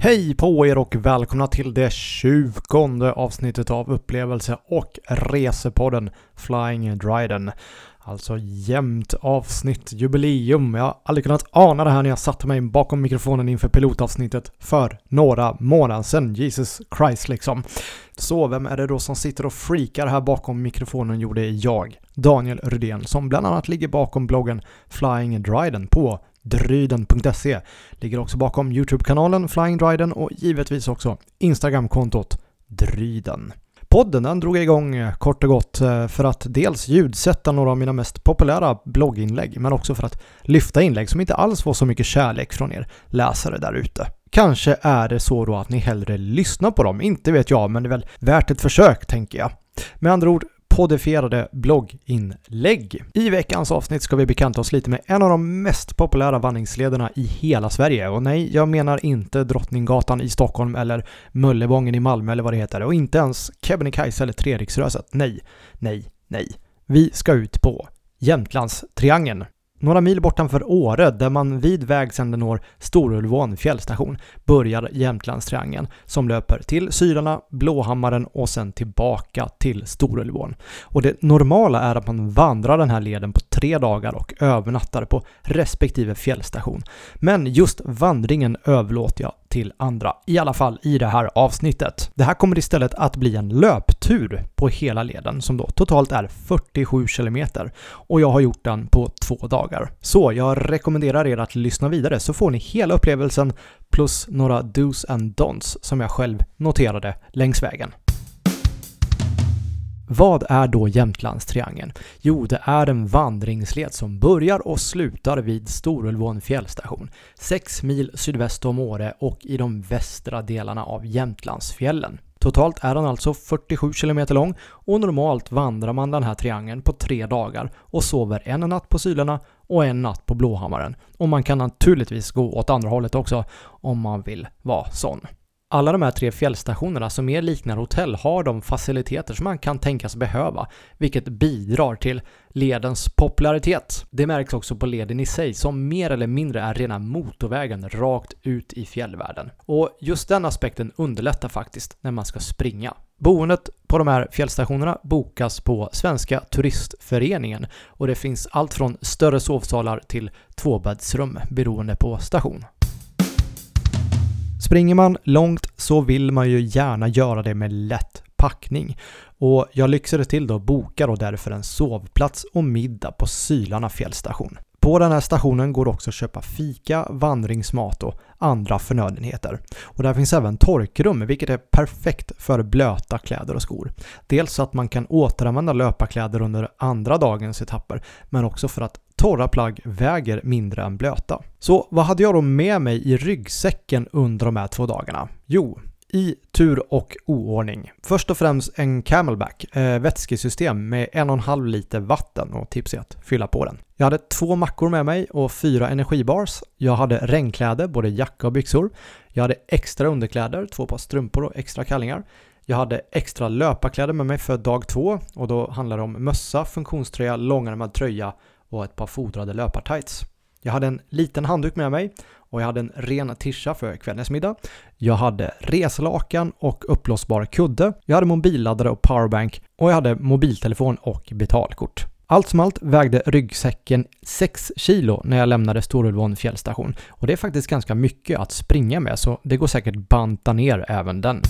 Hej på er och välkomna till det tjugonde avsnittet av upplevelse och resepodden Flying Dryden. Alltså jämnt avsnitt, jubileum. Jag har aldrig kunnat ana det här när jag satte mig bakom mikrofonen inför pilotavsnittet för några månader sedan. Jesus Christ liksom. Så vem är det då som sitter och freakar här bakom mikrofonen? Jo, det är jag, Daniel Rydén, som bland annat ligger bakom bloggen Flying Dryden på dryden.se. Ligger också bakom YouTube-kanalen Flying Dryden och givetvis också Instagram-kontot Dryden. Podden den drog igång eh, kort och gott eh, för att dels ljudsätta några av mina mest populära blogginlägg men också för att lyfta inlägg som inte alls får så mycket kärlek från er läsare där ute. Kanske är det så då att ni hellre lyssnar på dem, inte vet jag, men det är väl värt ett försök tänker jag. Med andra ord, kodifierade blogginlägg. I veckans avsnitt ska vi bekanta oss lite med en av de mest populära vandringslederna i hela Sverige. Och nej, jag menar inte Drottninggatan i Stockholm eller Möllevången i Malmö eller vad det heter. Och inte ens Kebnekaise eller Treriksröset. Nej, nej, nej. Vi ska ut på Jämtlandstriangeln. Några mil bortanför Åre, där man vid vägsänden når Storulvån fjällstation, börjar Jämtlandstriangeln som löper till Sylarna, Blåhammaren och sen tillbaka till Storulvån. Och det normala är att man vandrar den här leden på tre dagar och övernattar på respektive fjällstation. Men just vandringen överlåter jag till andra, i alla fall i det här avsnittet. Det här kommer istället att bli en löptur på hela leden som då totalt är 47 kilometer och jag har gjort den på två dagar. Så jag rekommenderar er att lyssna vidare så får ni hela upplevelsen plus några dos and don'ts som jag själv noterade längs vägen. Vad är då Jämtlandstriangeln? Jo, det är en vandringsled som börjar och slutar vid Storulvån fjällstation, 6 mil sydväst om Åre och i de västra delarna av Jämtlandsfjällen. Totalt är den alltså 47 km lång och normalt vandrar man den här triangeln på tre dagar och sover en natt på Sylarna och en natt på Blåhammaren. Och man kan naturligtvis gå åt andra hållet också om man vill vara sån. Alla de här tre fjällstationerna som mer liknar hotell har de faciliteter som man kan tänkas behöva, vilket bidrar till ledens popularitet. Det märks också på leden i sig som mer eller mindre är rena motorvägen rakt ut i fjällvärlden. Och just den aspekten underlättar faktiskt när man ska springa. Boendet på de här fjällstationerna bokas på Svenska Turistföreningen och det finns allt från större sovsalar till tvåbäddsrum beroende på station. Springer man långt så vill man ju gärna göra det med lätt packning. Och jag lyxade till då och bokade då därför en sovplats och middag på Sylarna fjällstation. På den här stationen går det också att köpa fika, vandringsmat och andra förnödenheter. Och där finns även torkrum, vilket är perfekt för blöta kläder och skor. Dels så att man kan återanvända löparkläder under andra dagens etapper, men också för att torra plagg väger mindre än blöta. Så vad hade jag då med mig i ryggsäcken under de här två dagarna? Jo, i tur och oordning. Först och främst en Camelback eh, vätskesystem med en och en halv liter vatten och tips är att fylla på den. Jag hade två mackor med mig och fyra energibars. Jag hade regnkläder, både jacka och byxor. Jag hade extra underkläder, två par strumpor och extra kallingar. Jag hade extra löparkläder med mig för dag två och då handlar det om mössa, funktionströja, långärmad tröja och ett par fodrade löpartights. Jag hade en liten handduk med mig och jag hade en ren tischa för kvällens middag. Jag hade reslakan och uppblåsbar kudde. Jag hade mobilladdare och powerbank och jag hade mobiltelefon och betalkort. Allt som allt vägde ryggsäcken 6 kilo när jag lämnade Storulvån fjällstation och det är faktiskt ganska mycket att springa med så det går säkert banta ner även den.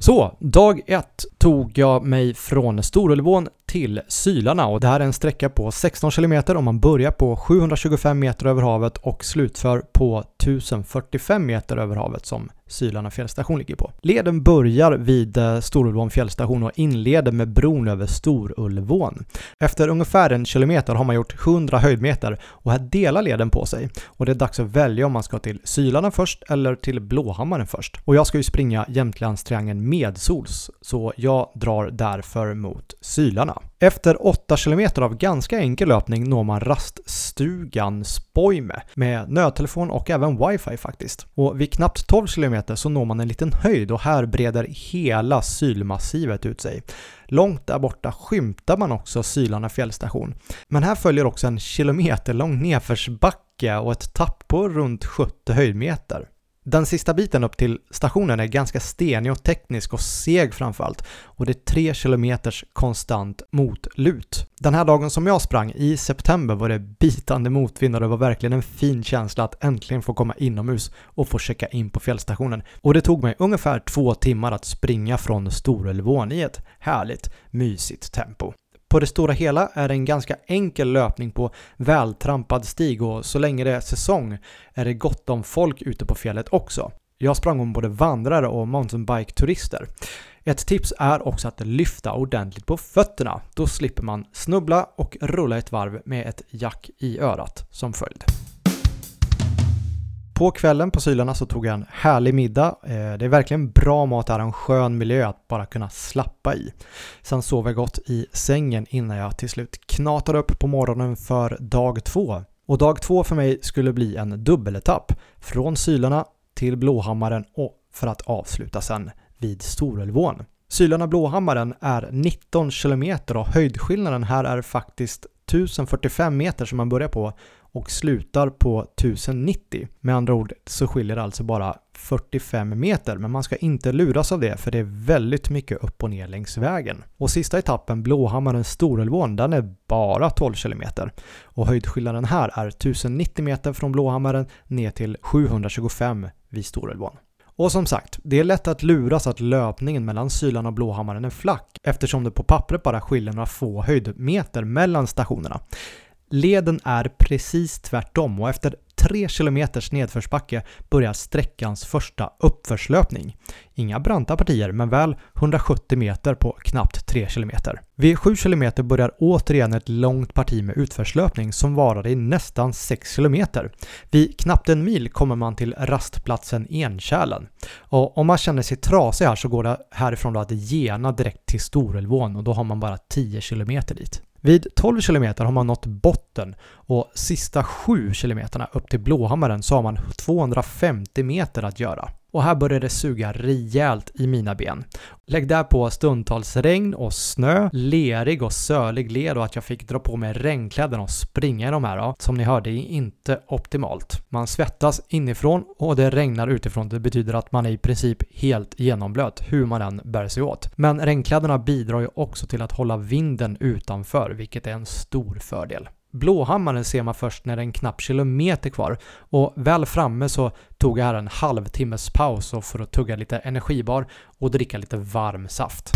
Så, dag ett tog jag mig från Storulvån till Sylarna och det här är en sträcka på 16 km om man börjar på 725 meter över havet och slutför på 1045 meter över havet som Sylarna fjällstation ligger på. Leden börjar vid eh, Storulvån fjällstation och inleder med bron över Storulvån. Efter ungefär en kilometer har man gjort 100 höjdmeter och här delar leden på sig. Och det är dags att välja om man ska till Sylarna först eller till Blåhammaren först. Och jag ska ju springa Jämtlandstriangeln medsols, så jag drar därför mot Sylarna. Efter 8 km av ganska enkel löpning når man raststugan Spoime med nödtelefon och även wifi faktiskt. Och vid knappt 12 km så når man en liten höjd och här breder hela Sylmassivet ut sig. Långt där borta skymtar man också Sylarna fjällstation. Men här följer också en kilometerlång nedförsbacke och ett tapp på runt 70 höjdmeter. Den sista biten upp till stationen är ganska stenig och teknisk och seg framförallt och det är 3 km konstant motlut. Den här dagen som jag sprang i september var det bitande motvind och det var verkligen en fin känsla att äntligen få komma inomhus och få checka in på fjällstationen. Och det tog mig ungefär två timmar att springa från Storulvån i ett härligt, mysigt tempo. På det stora hela är det en ganska enkel löpning på vältrampad stig och så länge det är säsong är det gott om folk ute på fjället också. Jag sprang om både vandrare och mountainbike-turister. Ett tips är också att lyfta ordentligt på fötterna. Då slipper man snubbla och rulla ett varv med ett jack i örat som följd. På kvällen på Sylarna så tog jag en härlig middag. Eh, det är verkligen bra mat här, en skön miljö att bara kunna slappa i. Sen sov jag gott i sängen innan jag till slut knatade upp på morgonen för dag två. Och dag två för mig skulle bli en dubbeletapp från Sylarna till Blåhammaren och för att avsluta sen vid Storulvån. Sylarna-Blåhammaren är 19 km och höjdskillnaden här är faktiskt 1045 meter som man börjar på och slutar på 1090. Med andra ord så skiljer det alltså bara 45 meter, men man ska inte luras av det för det är väldigt mycket upp och ner längs vägen. Och sista etappen, Blåhammaren Storulvån, den är bara 12 kilometer. Och höjdskillnaden här är 1090 meter från Blåhammaren ner till 725 vid Storulvån. Och som sagt, det är lätt att luras att löpningen mellan Sylan och Blåhammaren är flack eftersom det på pappret bara skiljer några få höjdmeter mellan stationerna. Leden är precis tvärtom och efter 3 km nedförsbacke börjar sträckans första uppförslöpning. Inga branta partier men väl 170 meter på knappt 3 km. Vid 7 km börjar återigen ett långt parti med utförslöpning som varar i nästan 6 km. Vid knappt en mil kommer man till rastplatsen Enkärlen. Och om man känner sig trasig här så går det härifrån då att gena direkt till Storulvån och då har man bara 10 km dit. Vid 12 km har man nått botten och sista 7 km upp till Blåhammaren så har man 250 meter att göra. Och här börjar det suga rejält i mina ben. Lägg där på stundtals regn och snö, lerig och sölig led och att jag fick dra på mig regnkläderna och springa i de här. Då. Som ni hörde är inte optimalt. Man svettas inifrån och det regnar utifrån. Det betyder att man är i princip helt genomblöt hur man än bär sig åt. Men regnkläderna bidrar ju också till att hålla vinden utanför, vilket är en stor fördel. Blåhammaren ser man först när det är en knapp kilometer kvar och väl framme så tog jag här en halvtimmes paus för att tugga lite energibar och dricka lite varm saft.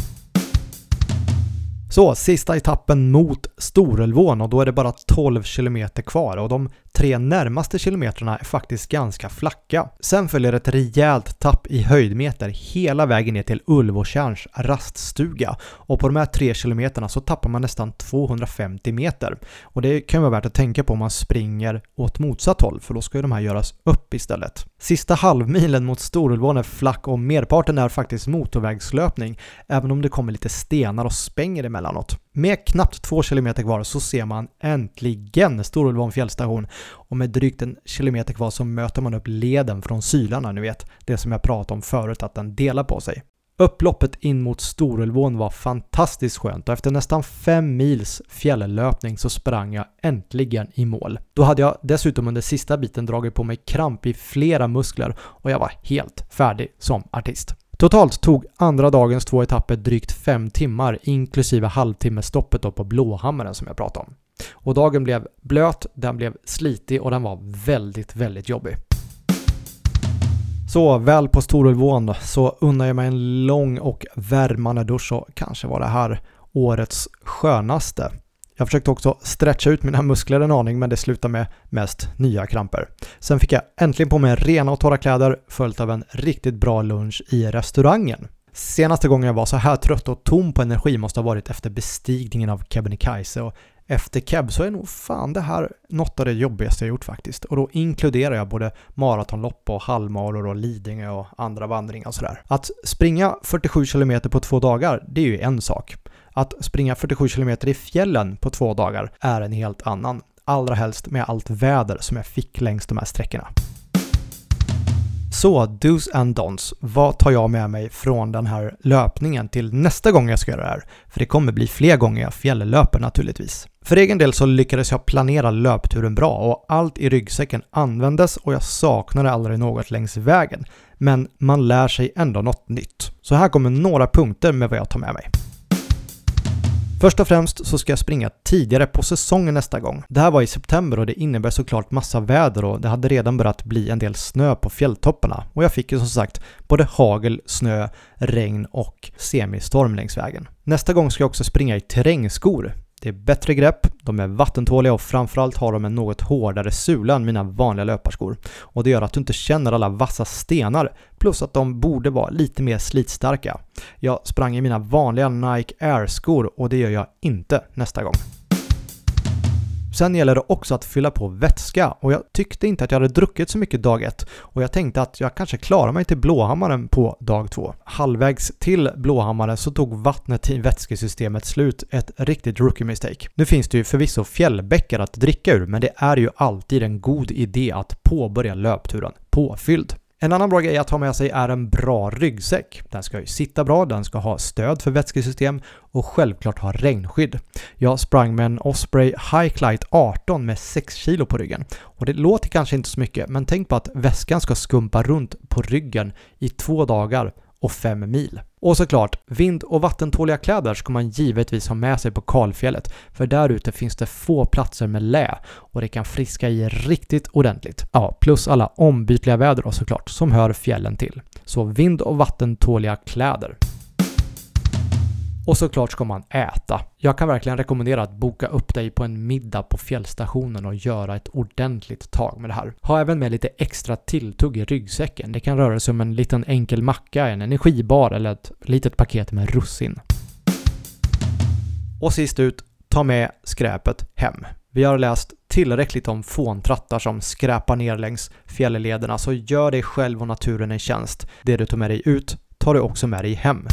Så, sista etappen mot Storulvån och då är det bara 12 kilometer kvar och de tre närmaste kilometrarna är faktiskt ganska flacka. Sen följer ett rejält tapp i höjdmeter hela vägen ner till Ulvåtjärns raststuga och på de här tre kilometerna så tappar man nästan 250 meter. Och det kan vara värt att tänka på om man springer åt motsatt håll för då ska ju de här göras upp istället. Sista halvmilen mot Storulvån är flack och merparten är faktiskt motorvägslöpning även om det kommer lite stenar och spänger emellanåt. Med knappt två kilometer kvar så ser man äntligen Storulvån fjällstation och med drygt en kilometer kvar så möter man upp leden från Sylarna, ni vet, det som jag pratade om förut att den delar på sig. Upploppet in mot Storulvån var fantastiskt skönt och efter nästan fem mils fjälllöpning så sprang jag äntligen i mål. Då hade jag dessutom under sista biten dragit på mig kramp i flera muskler och jag var helt färdig som artist. Totalt tog andra dagens två etapper drygt fem timmar inklusive halvtimmestoppet på Blåhammaren som jag pratade om. Och dagen blev blöt, den blev slitig och den var väldigt, väldigt jobbig. Så väl på Storulvån så unnar jag mig en lång och värmande dusch och kanske var det här årets skönaste. Jag försökte också stretcha ut mina muskler en aning men det slutade med mest nya kramper. Sen fick jag äntligen på mig rena och torra kläder följt av en riktigt bra lunch i restaurangen. Senaste gången jag var så här trött och tom på energi måste ha varit efter bestigningen av Kebnekaise och efter Keb så är nog fan det här något av det jobbigaste jag gjort faktiskt. Och då inkluderar jag både maratonlopp och halvmaror och Lidingö och andra vandringar och sådär. Att springa 47 km på två dagar, det är ju en sak. Att springa 47 km i fjällen på två dagar är en helt annan. Allra helst med allt väder som jag fick längs de här sträckorna. Så, dos and don'ts. Vad tar jag med mig från den här löpningen till nästa gång jag ska göra det här? För det kommer bli fler gånger jag fjälllöper naturligtvis. För egen del så lyckades jag planera löpturen bra och allt i ryggsäcken användes och jag saknade aldrig något längs vägen. Men man lär sig ändå något nytt. Så här kommer några punkter med vad jag tar med mig. Först och främst så ska jag springa tidigare på säsongen nästa gång. Det här var i september och det innebär såklart massa väder och det hade redan börjat bli en del snö på fjälltopparna. Och jag fick ju som sagt både hagel, snö, regn och semistorm längs vägen. Nästa gång ska jag också springa i terrängskor. Det är bättre grepp, de är vattentåliga och framförallt har de en något hårdare sula än mina vanliga löparskor. Och det gör att du inte känner alla vassa stenar, plus att de borde vara lite mer slitstarka. Jag sprang i mina vanliga Nike Air-skor och det gör jag inte nästa gång. Sen gäller det också att fylla på vätska och jag tyckte inte att jag hade druckit så mycket dag ett och jag tänkte att jag kanske klarar mig till Blåhammaren på dag två. Halvvägs till Blåhammaren så tog vattnet i vätskesystemet slut, ett riktigt rookie mistake. Nu finns det ju förvisso fjällbäckar att dricka ur men det är ju alltid en god idé att påbörja löpturen påfylld. En annan bra grej att ha med sig är en bra ryggsäck. Den ska ju sitta bra, den ska ha stöd för vätskesystem och självklart ha regnskydd. Jag sprang med en Osprey Highlight 18 med 6 kilo på ryggen. Och det låter kanske inte så mycket, men tänk på att väskan ska skumpa runt på ryggen i två dagar och 5 mil. Och såklart, vind och vattentåliga kläder ska man givetvis ha med sig på kalfjället, för där ute finns det få platser med lä och det kan friska i riktigt ordentligt. Ja, plus alla ombytliga väder då såklart, som hör fjällen till. Så vind och vattentåliga kläder. Och såklart ska man äta. Jag kan verkligen rekommendera att boka upp dig på en middag på fjällstationen och göra ett ordentligt tag med det här. Ha även med lite extra tilltugg i ryggsäcken. Det kan röra sig om en liten enkel macka, en energibar eller ett litet paket med russin. Och sist ut, ta med skräpet hem. Vi har läst tillräckligt om fåntrattar som skräpar ner längs fjälllederna, så gör dig själv och naturen en tjänst. Det du tar med dig ut tar du också med dig hem.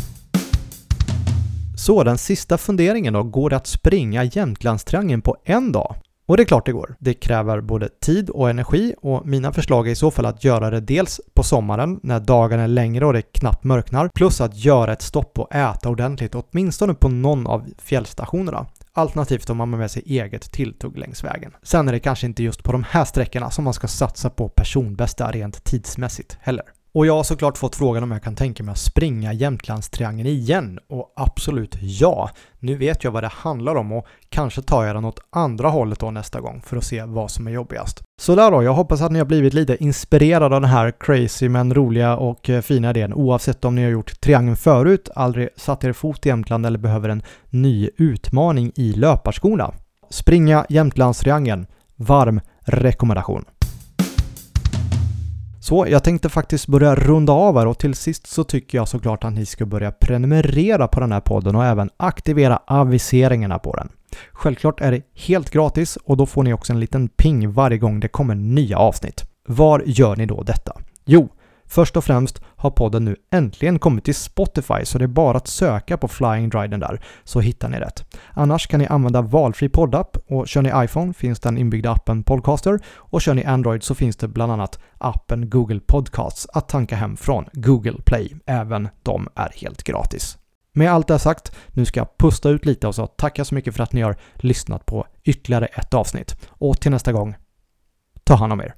Så den sista funderingen då, går det att springa Jämtlandstriangeln på en dag? Och det är klart det går. Det kräver både tid och energi och mina förslag är i så fall att göra det dels på sommaren när dagarna är längre och det knappt mörknar, plus att göra ett stopp och äta ordentligt åtminstone på någon av fjällstationerna. Alternativt om man har med sig eget tilltugg längs vägen. Sen är det kanske inte just på de här sträckorna som man ska satsa på personbästa rent tidsmässigt heller. Och jag har såklart fått frågan om jag kan tänka mig att springa Jämtlandstriangeln igen och absolut ja. Nu vet jag vad det handlar om och kanske tar jag den åt andra hållet då nästa gång för att se vad som är jobbigast. Så där då, jag hoppas att ni har blivit lite inspirerade av den här crazy men roliga och eh, fina idén oavsett om ni har gjort triangeln förut, aldrig satt er fot i Jämtland eller behöver en ny utmaning i löparskorna. Springa Jämtlandstriangeln. Varm rekommendation. Så jag tänkte faktiskt börja runda av här och till sist så tycker jag såklart att ni ska börja prenumerera på den här podden och även aktivera aviseringarna på den. Självklart är det helt gratis och då får ni också en liten ping varje gång det kommer nya avsnitt. Var gör ni då detta? Jo, Först och främst har podden nu äntligen kommit till Spotify så det är bara att söka på Flying Dryden där så hittar ni rätt. Annars kan ni använda valfri poddapp och kör ni iPhone finns den inbyggda appen Podcaster och kör ni Android så finns det bland annat appen Google Podcasts att tanka hem från Google Play. Även de är helt gratis. Med allt det sagt, nu ska jag pusta ut lite och så tacka så mycket för att ni har lyssnat på ytterligare ett avsnitt. Och till nästa gång, ta hand om er.